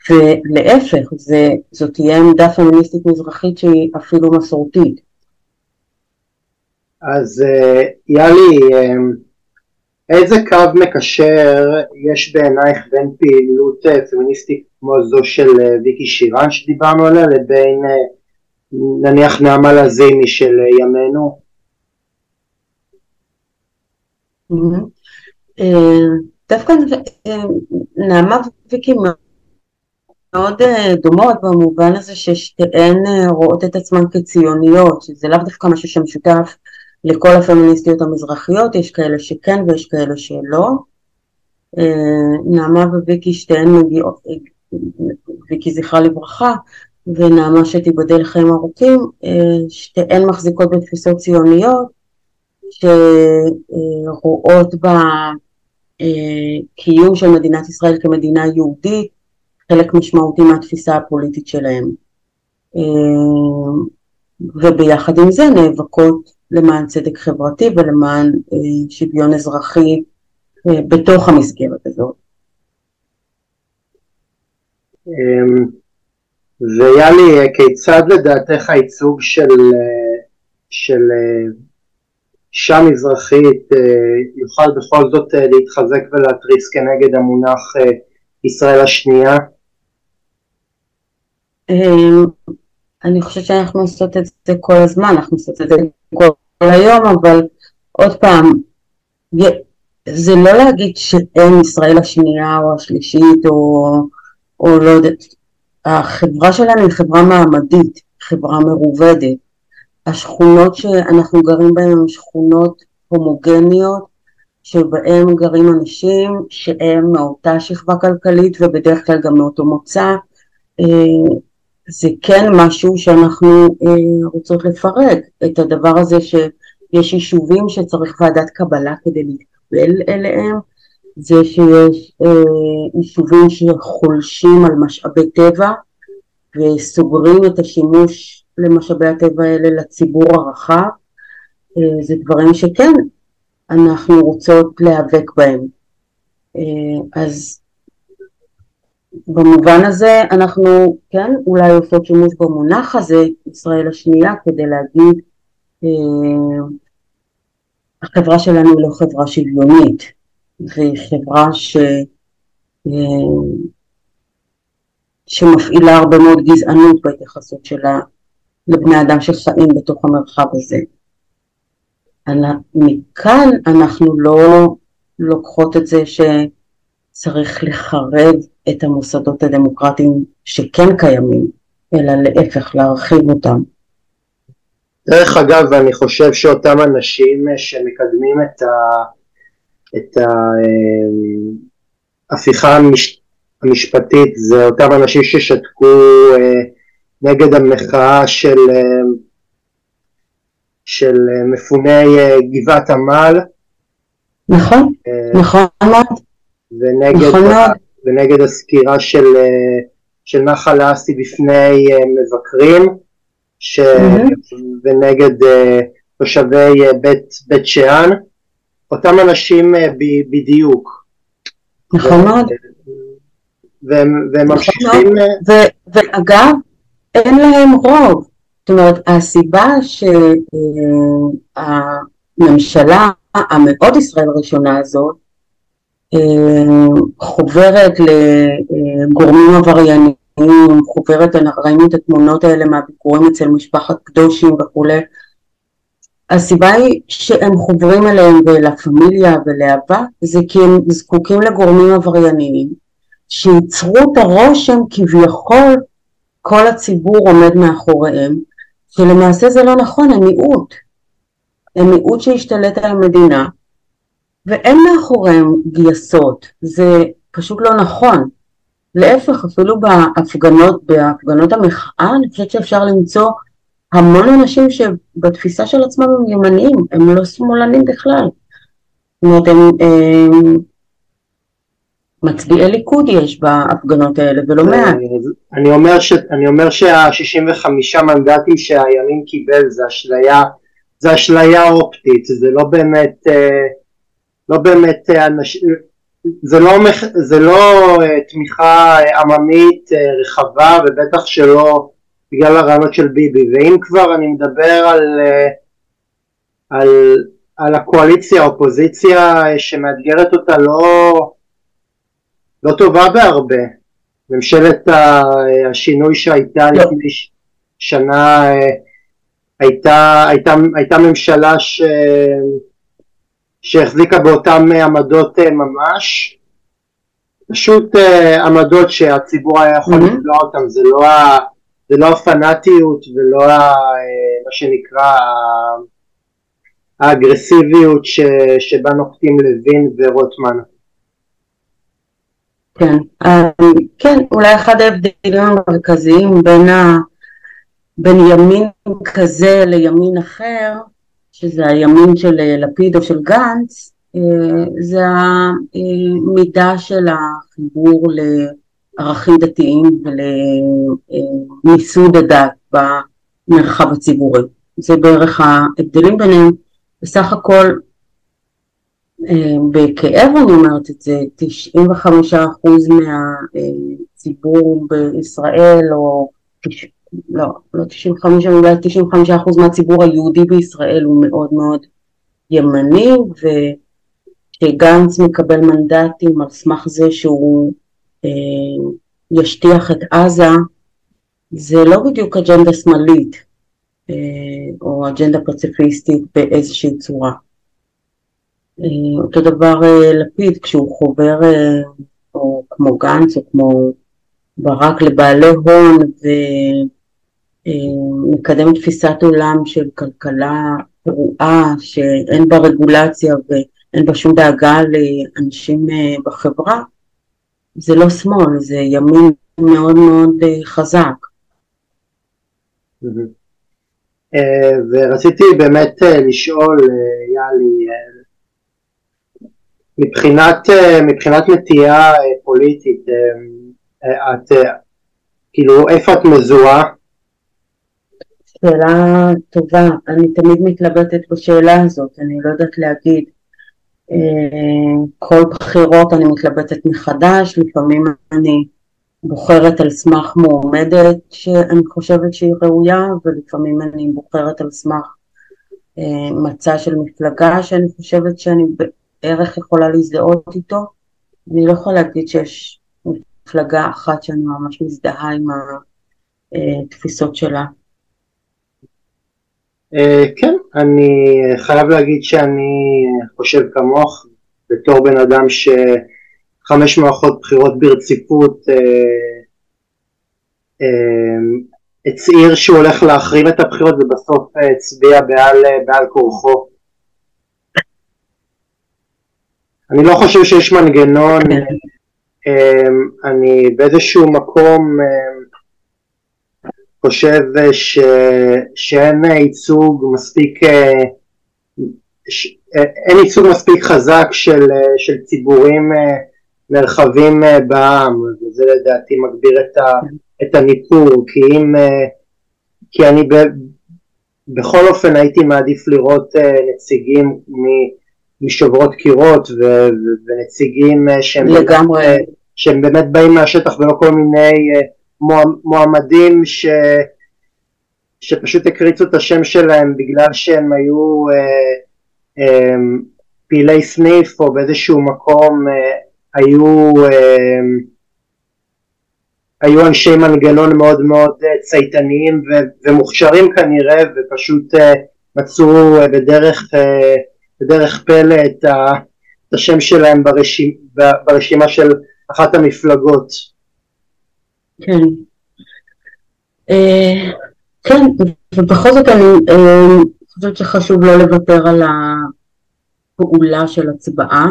ולהפך, זה, זאת תהיה עמדה פמיניסטית מזרחית שהיא אפילו מסורתית. אז אה, יאלי, אה, איזה קו מקשר יש בעינייך בין פעילות אה, פמיניסטית כמו זו של ויקי שירן שדיברנו עליה לבין נניח נעמה לזימי של ימינו? דווקא נעמה וויקי מאוד אה, דומות במובן הזה ששתיהן אה, רואות את עצמן כציוניות, שזה לאו דווקא משהו שמשותף לכל הפמיניסטיות המזרחיות, יש כאלה שכן ויש כאלה שלא. אה, נעמה וויקי שתיהן מגיעות, ויקי זכרה לברכה, ונעמה שתיבדל חיים ארוכים, שתיהן מחזיקות בתפיסות ציוניות שרואות בקיום של מדינת ישראל כמדינה יהודית חלק משמעותי מהתפיסה הפוליטית שלהם. אה, וביחד עם זה נאבקות למען צדק חברתי ולמען אה, שוויון אזרחי אה, בתוך המסגרת הזאת. ויאלי, כיצד לדעתך הייצוג של, של אישה מזרחית יוכל בכל זאת להתחזק ולהתריס כנגד המונח ישראל השנייה? אמ, אני חושבת שאנחנו עושות את זה כל הזמן, אנחנו עושות את זה כל היום, אבל עוד פעם, זה לא להגיד שאין ישראל השנייה או השלישית או, או לא יודעת, החברה שלנו היא חברה מעמדית, חברה מרובדת. השכונות שאנחנו גרים בהן הן שכונות הומוגניות, שבהן גרים אנשים שהם מאותה שכבה כלכלית ובדרך כלל גם מאותו מוצא. אה, זה כן משהו שאנחנו אה, רוצות לפרק, את הדבר הזה שיש יישובים שצריך ועדת קבלה כדי להתקבל אליהם, זה שיש אה, יישובים שחולשים על משאבי טבע וסוגרים את השימוש למשאבי הטבע האלה לציבור הרחב, אה, זה דברים שכן אנחנו רוצות להיאבק בהם. אה, אז במובן הזה אנחנו כן אולי עושות שימוש במונח הזה ישראל השנייה כדי להגיד אה, החברה שלנו היא לא חברה שוויונית והיא חברה ש, שמפעילה הרבה מאוד גזענות בהתייחסות שלה לבני אדם שחיים בתוך המרחב הזה. מכאן אנחנו לא לוקחות את זה ש... צריך לחרב את המוסדות הדמוקרטיים שכן קיימים, אלא להפך, להרחיב אותם. דרך אגב, אני חושב שאותם אנשים שמקדמים את, ה, את ההפיכה אה, המש, המשפטית זה אותם אנשים ששתקו אה, נגד המחאה של, אה, של מפוני גבעת עמל. נכון, נכון מאוד. ונגד, נכון ונגד הסקירה של, אה, של נחל האסי בפני אה, מבקרים ש... mm-hmm. ונגד תושבי בית, בית שאן, אותם אנשים ב, בדיוק. נכון מאוד. והם, והם נכון ממשיכים... ו- ואגב, אין להם רוב. זאת אומרת, הסיבה שהממשלה המאוד ישראל הראשונה הזאת חוברת לגורמים עבריינים, חוברת, ראינו את התמונות האלה מהביקורים אצל משפחת קדושים וכולי. הסיבה היא שהם חוברים אליהם ולה פמיליה ולאהבה זה כי הם זקוקים לגורמים עברייניים שייצרו את הרושם כביכול כל הציבור עומד מאחוריהם שלמעשה זה לא נכון, הם מיעוט. הם מיעוט שהשתלט על המדינה ואין מאחוריהם גייסות, זה פשוט לא נכון. להפך, אפילו בהפגנות, בהפגנות המחאה, אני חושבת שאפשר למצוא המון אנשים שבתפיסה של עצמם הם ימניים, הם לא שמאלנים בכלל. זאת אומרת, הם, הם מצביעי ליכוד יש בהפגנות האלה, ולא מעט. אני אומר, ש, אני אומר שה-65 מנדטים שהימין קיבל זה אשליה, זה אשליה אופטית, זה לא באמת, אה, לא באמת אה, אנשים, זה לא, זה לא אה, תמיכה עממית רחבה ובטח שלא בגלל הרעיונות של ביבי ואם כבר אני מדבר על, על, על הקואליציה האופוזיציה שמאתגרת אותה לא, לא טובה בהרבה ממשלת השינוי שהייתה לא. לפני שנה הייתה, הייתה, הייתה ממשלה ש... שהחזיקה באותן עמדות אה, ממש, פשוט אה, עמדות שהציבור היה יכול mm-hmm. לבלוע אותן, זה לא, ה, זה לא הפנאטיות ולא ה, אה, מה שנקרא האגרסיביות ש, שבה נוקטים לוין ורוטמן. כן, כן, אולי אחד ההבדלים המרכזיים בין, ה, בין ימין כזה לימין אחר שזה הימין של אה, לפיד או של גנץ, אה, זה המידה של החיבור לערכים דתיים ולמיסוד הדת במרחב הציבורי. זה בערך ההבדלים ביניהם. בסך הכל, אה, בכאב אני אומרת את זה, 95% מהציבור בישראל, או לא, לא 95, אולי 95 אחוז מהציבור היהודי בישראל הוא מאוד מאוד ימני, וכשגנץ מקבל מנדטים על סמך זה שהוא אה, ישטיח את עזה, זה לא בדיוק אג'נדה שמאלית, אה, או אג'נדה פציפיסטית באיזושהי צורה. אה, אותו דבר אה, לפיד, כשהוא חובר, אה, או כמו גנץ, או כמו ברק לבעלי הון, ו... מקדם תפיסת עולם של כלכלה פרועה שאין בה רגולציה ואין בה שום דאגה לאנשים בחברה, זה לא שמאל, זה ימין מאוד מאוד חזק. ורציתי באמת לשאול, יאלי, מבחינת, מבחינת נטייה פוליטית, את, כאילו איפה את מזוהה שאלה טובה, אני תמיד מתלבטת בשאלה הזאת, אני לא יודעת להגיד. אה, כל בחירות אני מתלבטת מחדש, לפעמים אני בוחרת על סמך מועמדת שאני חושבת שהיא ראויה, ולפעמים אני בוחרת על סמך אה, מצע של מפלגה שאני חושבת שאני בערך יכולה להזדהות איתו. אני לא יכולה להגיד שיש מפלגה אחת שאני ממש מזדהה עם התפיסות אה, שלה. Uh, כן, אני חייב להגיד שאני חושב כמוך, בתור בן אדם שחמש מערכות בחירות ברציפות הצהיר שהוא הולך להחרים את הבחירות ובסוף הצביע בעל כורחו. אני לא חושב שיש מנגנון, אני באיזשהו מקום חושב ש, שאין ייצוג מספיק, אה, ש, אין ייצוג מספיק חזק של, של ציבורים אה, נרחבים אה, בעם, וזה לדעתי מגביר את, ה, את הניפור, כי אם, כי אני ב, בכל אופן הייתי מעדיף לראות נציגים משוברות קירות ו, ונציגים שהם, לגמרי. שהם באמת באים מהשטח ולא כל מיני מועמדים ש... שפשוט הקריצו את השם שלהם בגלל שהם היו אה, אה, פעילי סניף או באיזשהו מקום אה, היו, אה, היו אנשי מנגנון מאוד מאוד אה, צייתניים ו- ומוכשרים כנראה ופשוט אה, מצאו אה, בדרך, אה, בדרך פלא את, ה, את השם שלהם ברשימה, ברשימה של אחת המפלגות. כן. אה, כן, ובכל זאת אני אה, חושבת שחשוב לא לוותר על הפעולה של הצבעה.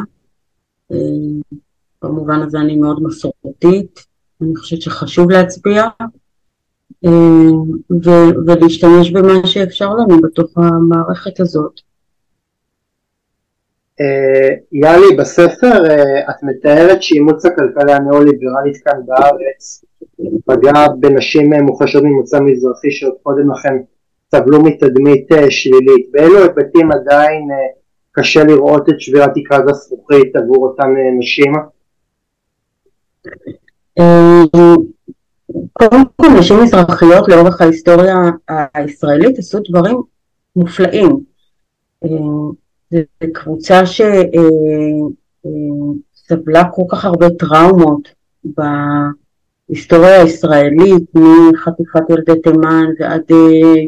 אה, במובן הזה אני מאוד מסורתית. אני חושבת שחשוב להצביע ו- ולהשתמש במה שאפשר לנו בתוך המערכת הזאת. יאלי, בספר את מתארת שאימוץ הכלכלה הניאו-ליברלית כאן בארץ פגע בנשים מוחלשות ממוצא מזרחי שעוד קודם לכן סבלו מתדמית שלילית. באילו היבטים עדיין קשה לראות את שבירת תקרת הזכוכית עבור אותן נשים? קודם כל נשים מזרחיות לאורך ההיסטוריה הישראלית עשו דברים מופלאים. זו קבוצה שסבלה כל כך הרבה טראומות בהיסטוריה הישראלית, מחטיפת ילדי תימן ועד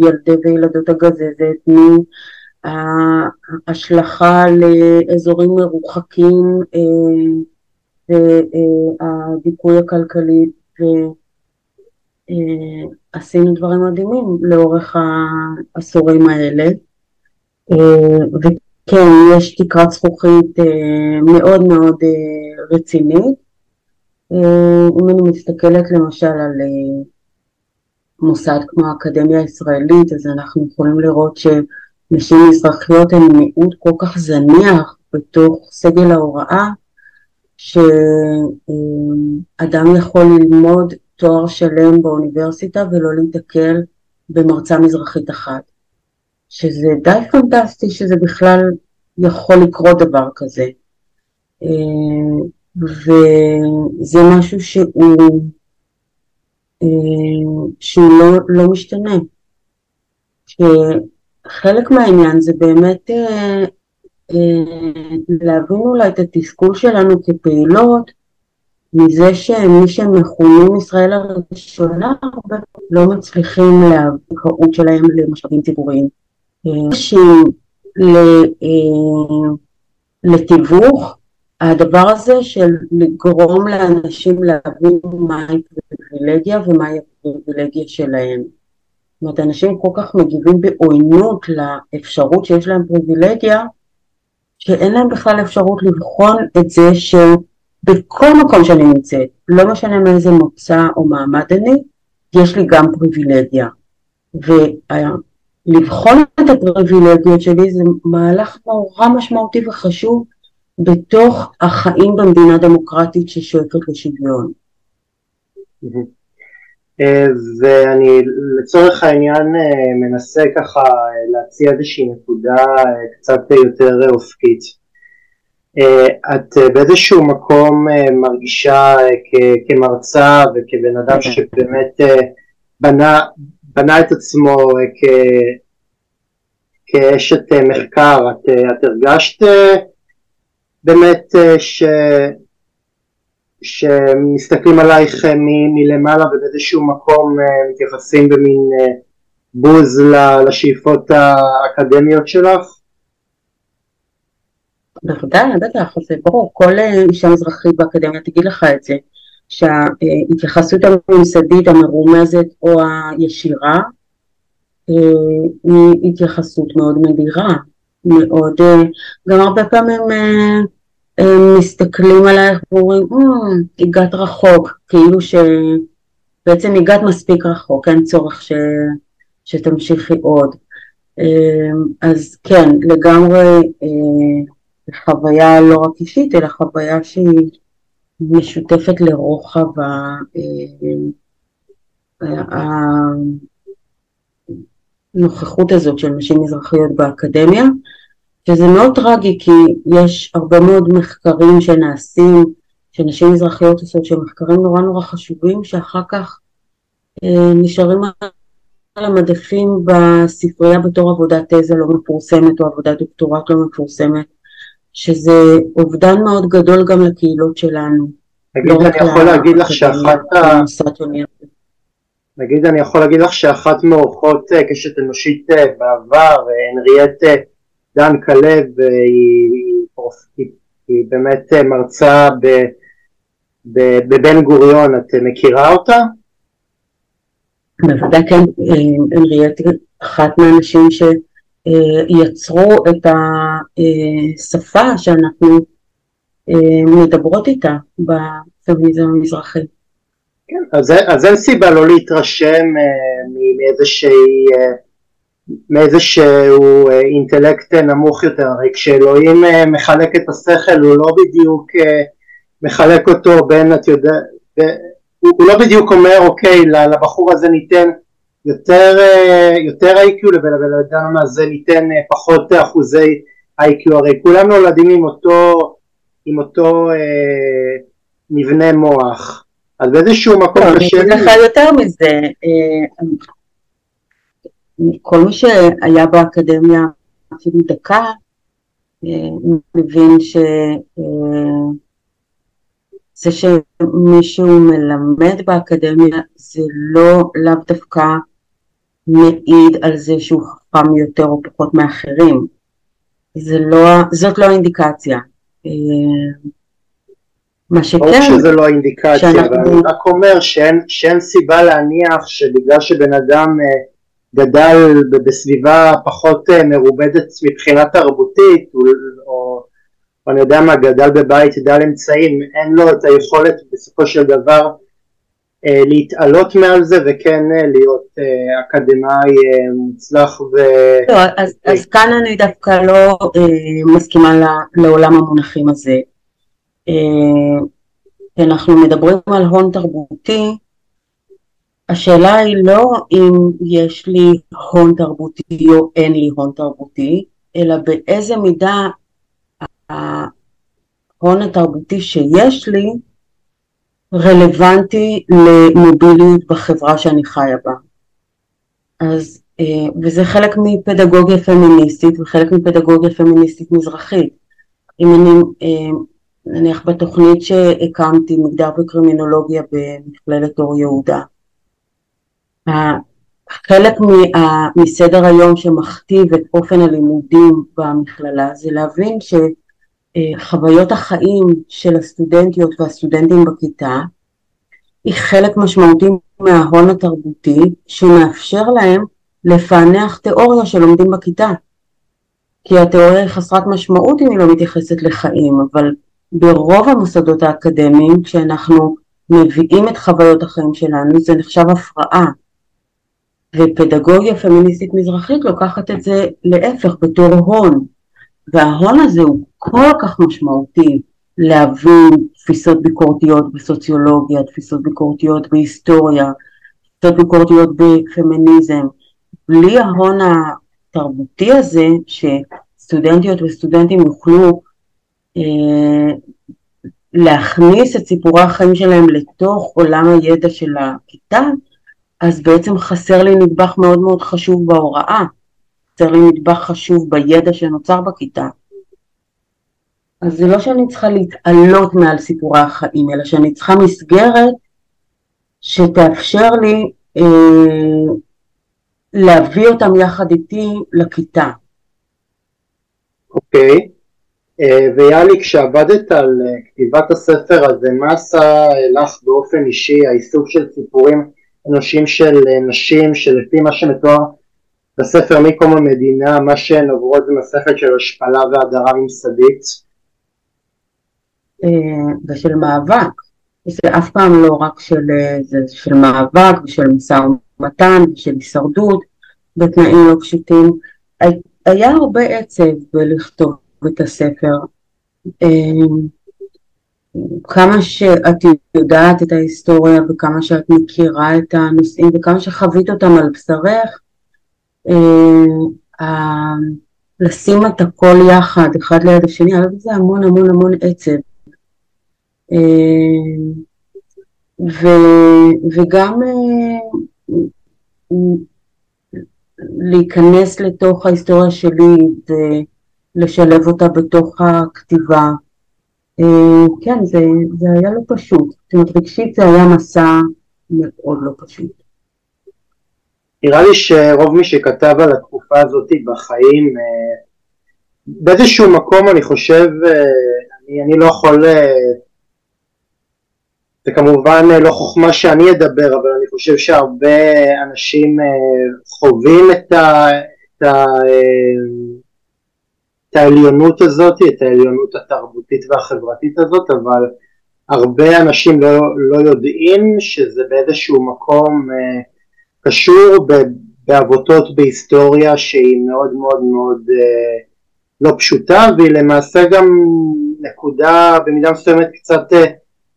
ילדי וילדות הגזזת, מהשלכה לאזורים מרוחקים והדיכוי הכלכלי ועשינו דברים מדהימים לאורך העשורים האלה וכן יש תקרת זכוכית מאוד מאוד רצינית. אם אני מסתכלת למשל על מוסד כמו האקדמיה הישראלית אז אנחנו יכולים לראות שנשים מזרחיות הן מיעוט כל כך זניח בתוך סגל ההוראה שאדם יכול ללמוד תואר שלם באוניברסיטה ולא להיתקל במרצה מזרחית אחת, שזה די פנטסטי שזה בכלל יכול לקרות דבר כזה. וזה משהו שהוא, שהוא לא, לא משתנה. שחלק מהעניין זה באמת להבין אולי את התסכול שלנו כפעילות מזה שמי שמכונים ישראל הראשונה הרבה לא מצליחים להביא שלהם למשאבים ציבוריים. לתיווך הדבר הזה של לגרום לאנשים להבין מהי פריבילגיה ומהי הפריבילגיה שלהם. זאת אומרת אנשים כל כך מגיבים בעוינות לאפשרות שיש להם פריבילגיה שאין להם בכלל אפשרות לבחון את זה שבכל מקום שאני נמצאת, לא משנה מאיזה מוצא או מעמד אני, יש לי גם פריבילגיה. ולבחון את הפריבילגיות שלי זה מהלך נורא משמעותי וחשוב בתוך החיים במדינה דמוקרטית ששואפת לשוויון. ואני לצורך העניין מנסה ככה להציע איזושהי נקודה קצת יותר אופקית. את באיזשהו מקום מרגישה כמרצה וכבן אדם שבאמת בנה, בנה את עצמו כ, כאשת מחקר, את, את הרגשת באמת ש... שמסתכלים עלייך אה, מלמעלה ובאיזשהו מקום אה, מתייחסים במין אה, בוז לשאיפות האקדמיות שלך? בוודאי, בטח, זה ברור, כל אישה מזרחית באקדמיה תגיד לך את זה, שההתייחסות הממסדית המרומזת או הישירה היא התייחסות מאוד מדירה, מאוד, גם הרבה פעמים הם מסתכלים עלייך ואומרים, אה, הגעת רחוק, כאילו שבעצם הגעת מספיק רחוק, אין צורך ש... שתמשיכי עוד. אז כן, לגמרי אה, חוויה לא רק אישית, אלא חוויה שהיא משותפת לרוחב הנוכחות הזאת של נשים מזרחיות באקדמיה. שזה מאוד טרגי כי יש הרבה מאוד מחקרים שנעשים, שנשים מזרחיות עושות שהם מחקרים נורא נורא חשובים שאחר כך אה, נשארים על המדפים בספרייה בתור עבודת תזה לא מפורסמת או עבודת דוקטורט לא מפורסמת, שזה אובדן מאוד גדול גם לקהילות שלנו. נגיד לא אני יכול להגיד לך שאחת ה... נגיד אני יכול להגיד לך שאחת מאורחות אה, קשת אנושית אה, בעבר, הנריאט דן כלב היא, היא, היא באמת מרצה ב, ב, בבן גוריון, את מכירה אותה? בוודאי כן, הנריאט אחת מהאנשים שיצרו את השפה שאנחנו מדברות איתה בפמיניזם המזרחי. כן, אז, אז אין סיבה לא להתרשם אה, מאיזושהי, אה, מאיזשהו אה, אינטלקט נמוך יותר, הרי כשאלוהים אה, מחלק את השכל הוא לא בדיוק אה, מחלק אותו בין, את יודעת, הוא, הוא לא בדיוק אומר אוקיי לבחור הזה ניתן יותר, אה, יותר איי-קיו ולאדם הזה ניתן אה, פחות אחוזי איי-קיו, הרי כולם נולדים עם אותו, עם אותו אה, מבנה מוח, אז באיזשהו מקום קשה. אני אגיד לך יותר מזה, אה, כל מי שהיה באקדמיה אפילו דקה, מבין ש... זה שמישהו מלמד באקדמיה זה לא לאו דווקא מעיד על זה שהוא חכם יותר או פחות מאחרים. זה לא, זאת לא האינדיקציה. אה, מה שכן... ברור שזה לא האינדיקציה, שאנחנו... אבל אני רק אומר שאין, שאין סיבה להניח שבגלל שבן אדם אה, גדל בסביבה פחות אה, מרובדת מבחינה תרבותית, או או אני יודע מה, גדל בבית דל אמצעים, אין לו את היכולת בסופו של דבר להתעלות מעל זה וכן אה, להיות אה, אקדמאי אה, מוצלח ו... לא, אז. אז כאן אני דווקא לא אה, מסכימה לעולם המונחים הזה. אה, אנחנו מדברים על הון תרבותי, השאלה היא לא אם יש לי הון תרבותי או אין לי הון תרבותי, אלא באיזה מידה ההון התרבותי שיש לי רלוונטי למוביליות בחברה שאני חיה בה. אז, אה, וזה חלק מפדגוגיה פמיניסטית וחלק מפדגוגיה פמיניסטית מזרחית. אם אני, אה, נניח בתוכנית שהקמתי, מגדר וקרימינולוגיה במכללת אור יהודה, חלק מסדר היום שמכתיב את אופן הלימודים במכללה זה להבין ש... חוויות החיים של הסטודנטיות והסטודנטים בכיתה היא חלק משמעותי מההון התרבותי שמאפשר להם לפענח תיאוריה שלומדים בכיתה. כי התיאוריה היא חסרת משמעות אם היא לא מתייחסת לחיים, אבל ברוב המוסדות האקדמיים כשאנחנו מביאים את חוויות החיים שלנו זה נחשב הפרעה. ופדגוגיה פמיניסטית מזרחית לוקחת את זה להפך בתור הון. וההון הזה הוא כל כך משמעותי להבין תפיסות ביקורתיות בסוציולוגיה, תפיסות ביקורתיות בהיסטוריה, תפיסות ביקורתיות בפמיניזם. בלי ההון התרבותי הזה, שסטודנטיות וסטודנטים יוכלו אה, להכניס את סיפורי החיים שלהם לתוך עולם הידע של הכיתה, אז בעצם חסר לי נדבך מאוד מאוד חשוב בהוראה. לי נדבך חשוב בידע שנוצר בכיתה. אז זה לא שאני צריכה להתעלות מעל סיפורי החיים, אלא שאני צריכה מסגרת שתאפשר לי אה, להביא אותם יחד איתי לכיתה. אוקיי, okay. אה, ויאלי, כשעבדת על אה, כתיבת הספר הזה, מה עשה לך באופן אישי העיסוק של סיפורים אנושיים של אה, נשים, שלפי מה שמתואר בספר מקום המדינה, מה שהן עוברות זה מסכת של השפלה והדרה ממסדית. ושל מאבק, זה אף פעם לא רק של, זה של מאבק ושל משא ומתן ושל הישרדות בתנאים לא פשוטים. היה הרבה עצב בלכתוב את הספר. כמה שאת יודעת את ההיסטוריה וכמה שאת מכירה את הנושאים וכמה שחווית אותם על בשרך, אה, לשים את הכל יחד, אחד ליד השני, בזה המון המון המון עצב. אה, ו, וגם אה, להיכנס לתוך ההיסטוריה שלי ולשלב אותה בתוך הכתיבה. כן, זה, זה היה לא פשוט. זאת אומרת, רגשית זה היה מסע מאוד לא פשוט. נראה לי שרוב מי שכתב על התקופה הזאת בחיים, אה, באיזשהו מקום אני חושב, אה, אני, אני לא יכול, אה, זה כמובן לא חוכמה שאני אדבר, אבל אני חושב שהרבה אנשים חווים את, ה, את, ה, את העליונות הזאת, את העליונות התרבותית והחברתית הזאת, אבל הרבה אנשים לא, לא יודעים שזה באיזשהו מקום אה, קשור בעבותות בהיסטוריה שהיא מאוד מאוד מאוד אה, לא פשוטה והיא למעשה גם נקודה במידה מסוימת קצת, אה,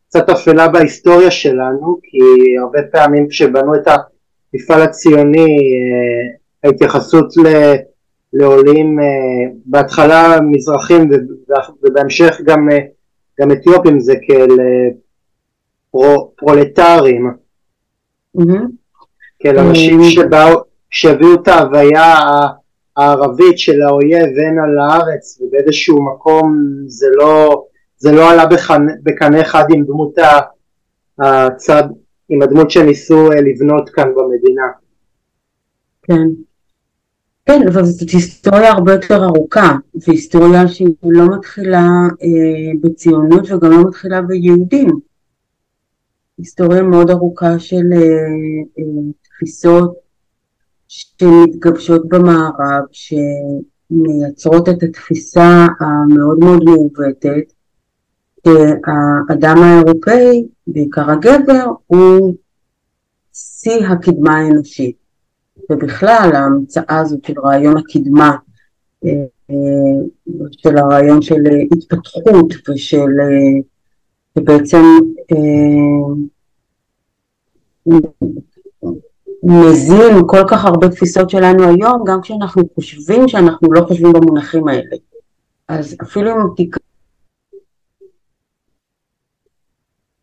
קצת אפלה בהיסטוריה שלנו כי הרבה פעמים כשבנו את המפעל הציוני אה, ההתייחסות ל, לעולים בהתחלה מזרחים ובהמשך גם, גם אתיופים זה כאל פרו, פרולטרים mm-hmm. כאל אנשים שבאו שהביאו את ההוויה הערבית של האויב הנה לארץ ובאיזשהו מקום זה לא, זה לא עלה בקנה אחד עם דמות הצד, עם הדמות שניסו אה, לבנות כאן במדינה. כן. כן, אבל זאת היסטוריה הרבה יותר ארוכה, זו היסטוריה שהיא לא מתחילה אה, בציונות וגם לא מתחילה ביהודים. היסטוריה מאוד ארוכה של אה, אה, תפיסות שמתגבשות במערב, שמייצרות את התפיסה המאוד מאוד מעוותת, שהאדם האירופאי, בעיקר הגבר, הוא שיא הקדמה האנושית. ובכלל ההמצאה הזאת של רעיון הקדמה, של הרעיון של התפתחות ושל בעצם אה, מזין כל כך הרבה תפיסות שלנו היום, גם כשאנחנו חושבים שאנחנו לא חושבים במונחים האלה. אז אפילו אם תיקח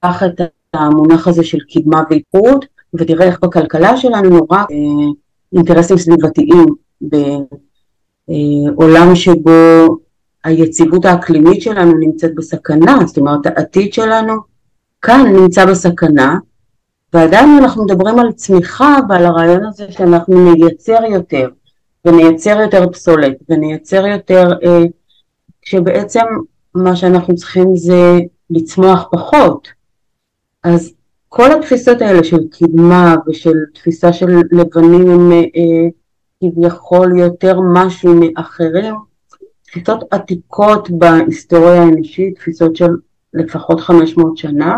את המונח הזה של קדמה ואיכות, ותראה איך בכלכלה שלנו נורא אה, אינטרסים סביבתיים בעולם שבו היציבות האקלימית שלנו נמצאת בסכנה, זאת אומרת העתיד שלנו כאן נמצא בסכנה, ועדיין אנחנו מדברים על צמיחה ועל הרעיון הזה שאנחנו נייצר יותר, ונייצר יותר פסולת, ונייצר יותר, אה, כשבעצם מה שאנחנו צריכים זה לצמוח פחות. אז כל התפיסות האלה של קדמה ושל תפיסה של לבנים הם אה, כביכול יותר משהו מאחרים, תפיסות עתיקות בהיסטוריה האנושית, תפיסות של לפחות 500 שנה,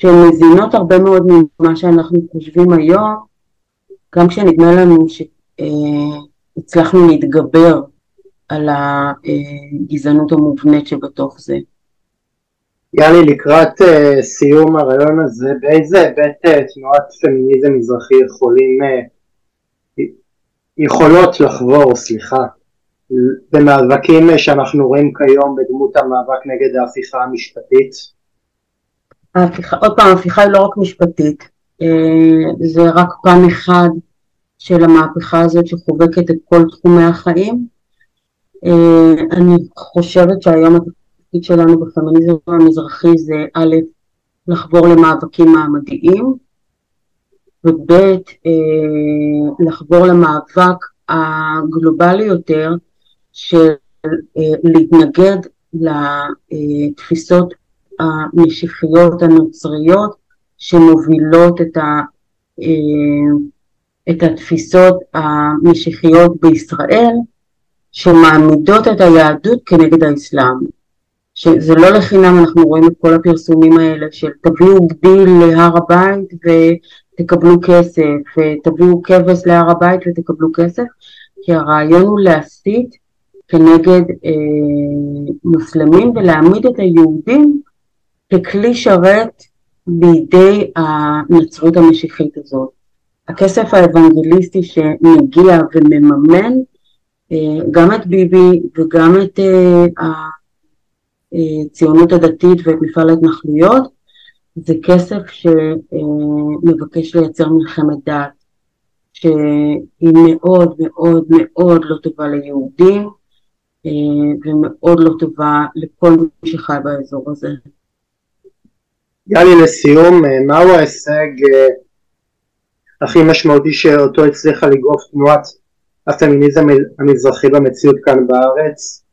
שהן מזינות הרבה מאוד ממה שאנחנו חושבים היום, גם כשנדמה לנו שהצלחנו להתגבר על הגזענות המובנית שבתוך זה. יאלי, לקראת uh, סיום הרעיון הזה, באיזה היבט uh, תנועת פמיניזם מזרחי יכולים, uh, יכולות לחבור, סליחה, במאבקים שאנחנו רואים כיום בדמות המאבק נגד ההפיכה המשפטית? ההפיכה, עוד פעם, ההפיכה היא לא רק משפטית, אה, זה רק פן אחד של המהפכה הזאת שחובקת את כל תחומי החיים. אה, אני חושבת שהיום התפקיד שלנו בפמיניזם המזרחי זה א', לחבור למאבקים מעמדיים, וב', אה, לחבור למאבק הגלובלי יותר של להתנגד לתפיסות המשיחיות הנוצריות שמובילות את, ה, אה, את התפיסות המשיחיות בישראל שמעמידות את היהדות כנגד האסלאם. שזה לא לחינם אנחנו רואים את כל הפרסומים האלה של תביאו גדיל להר הבית ותקבלו כסף, ותביאו כבש להר הבית ותקבלו כסף, כי הרעיון הוא להסית כנגד אה, מוסלמים ולהעמיד את היהודים ככלי שרת בידי הנצרות המשיחית הזאת. הכסף האוונגליסטי שמגיע ומממן אה, גם את ביבי וגם את אה, הציונות הדתית ואת מפעל ההתנחלויות זה כסף שמבקש לייצר מלחמת דת שהיא מאוד מאוד מאוד לא טובה ליהודים אה, ומאוד לא טובה לכל מי שחי באזור הזה. יאלי לסיום, אה, מהו ההישג אה, הכי משמעותי שאותו הצליחה לגרוף תנועת הפמיניזם המזרחי במציאות כאן בארץ?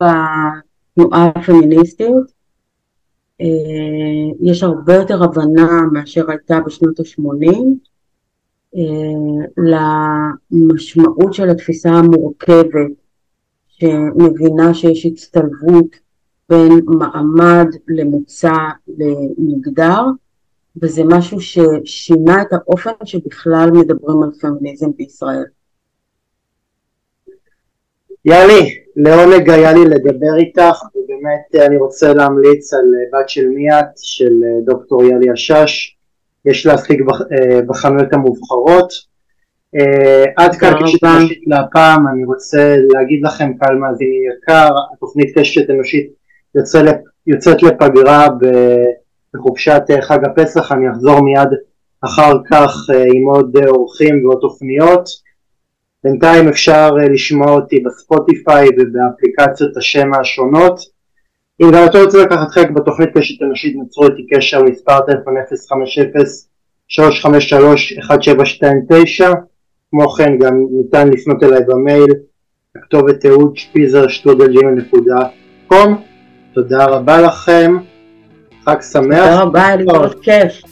בתנועה הפמיניסטית אה, יש הרבה יותר הבנה מאשר הייתה בשנות ה-80 למשמעות של התפיסה המורכבת שמבינה שיש הצטלבות בין מעמד למוצא למגדר וזה משהו ששינה את האופן שבכלל מדברים על פמיניזם בישראל. יאלי, לעונג היה לי לדבר איתך ובאמת אני רוצה להמליץ על בת של מיאת של דוקטור יאלי השש יש להשיג אה, בחנויות המובחרות. אה, עד כאן קשת אנושית להפעם, אני רוצה להגיד לכם קהל מאזינים יקר, התוכנית קשת אנושית יוצאת לפגרה בחופשת אה, חג הפסח, אני אחזור מיד אחר כך עם עוד אורחים ועוד תוכניות. בינתיים אפשר לשמוע אותי בספוטיפיי ובאפליקציות השם השונות. אם גם אתה רוצה לקחת חלק בתוכנית קשת אנושית נוצרו איתי קשר מספר טלפון 050-353-1729 כמו כן גם ניתן לפנות אליי במייל הכתובת תיעוד שפיזר שטודל.com תודה רבה לכם חג שמח. תודה רבה, היה לי מאוד כיף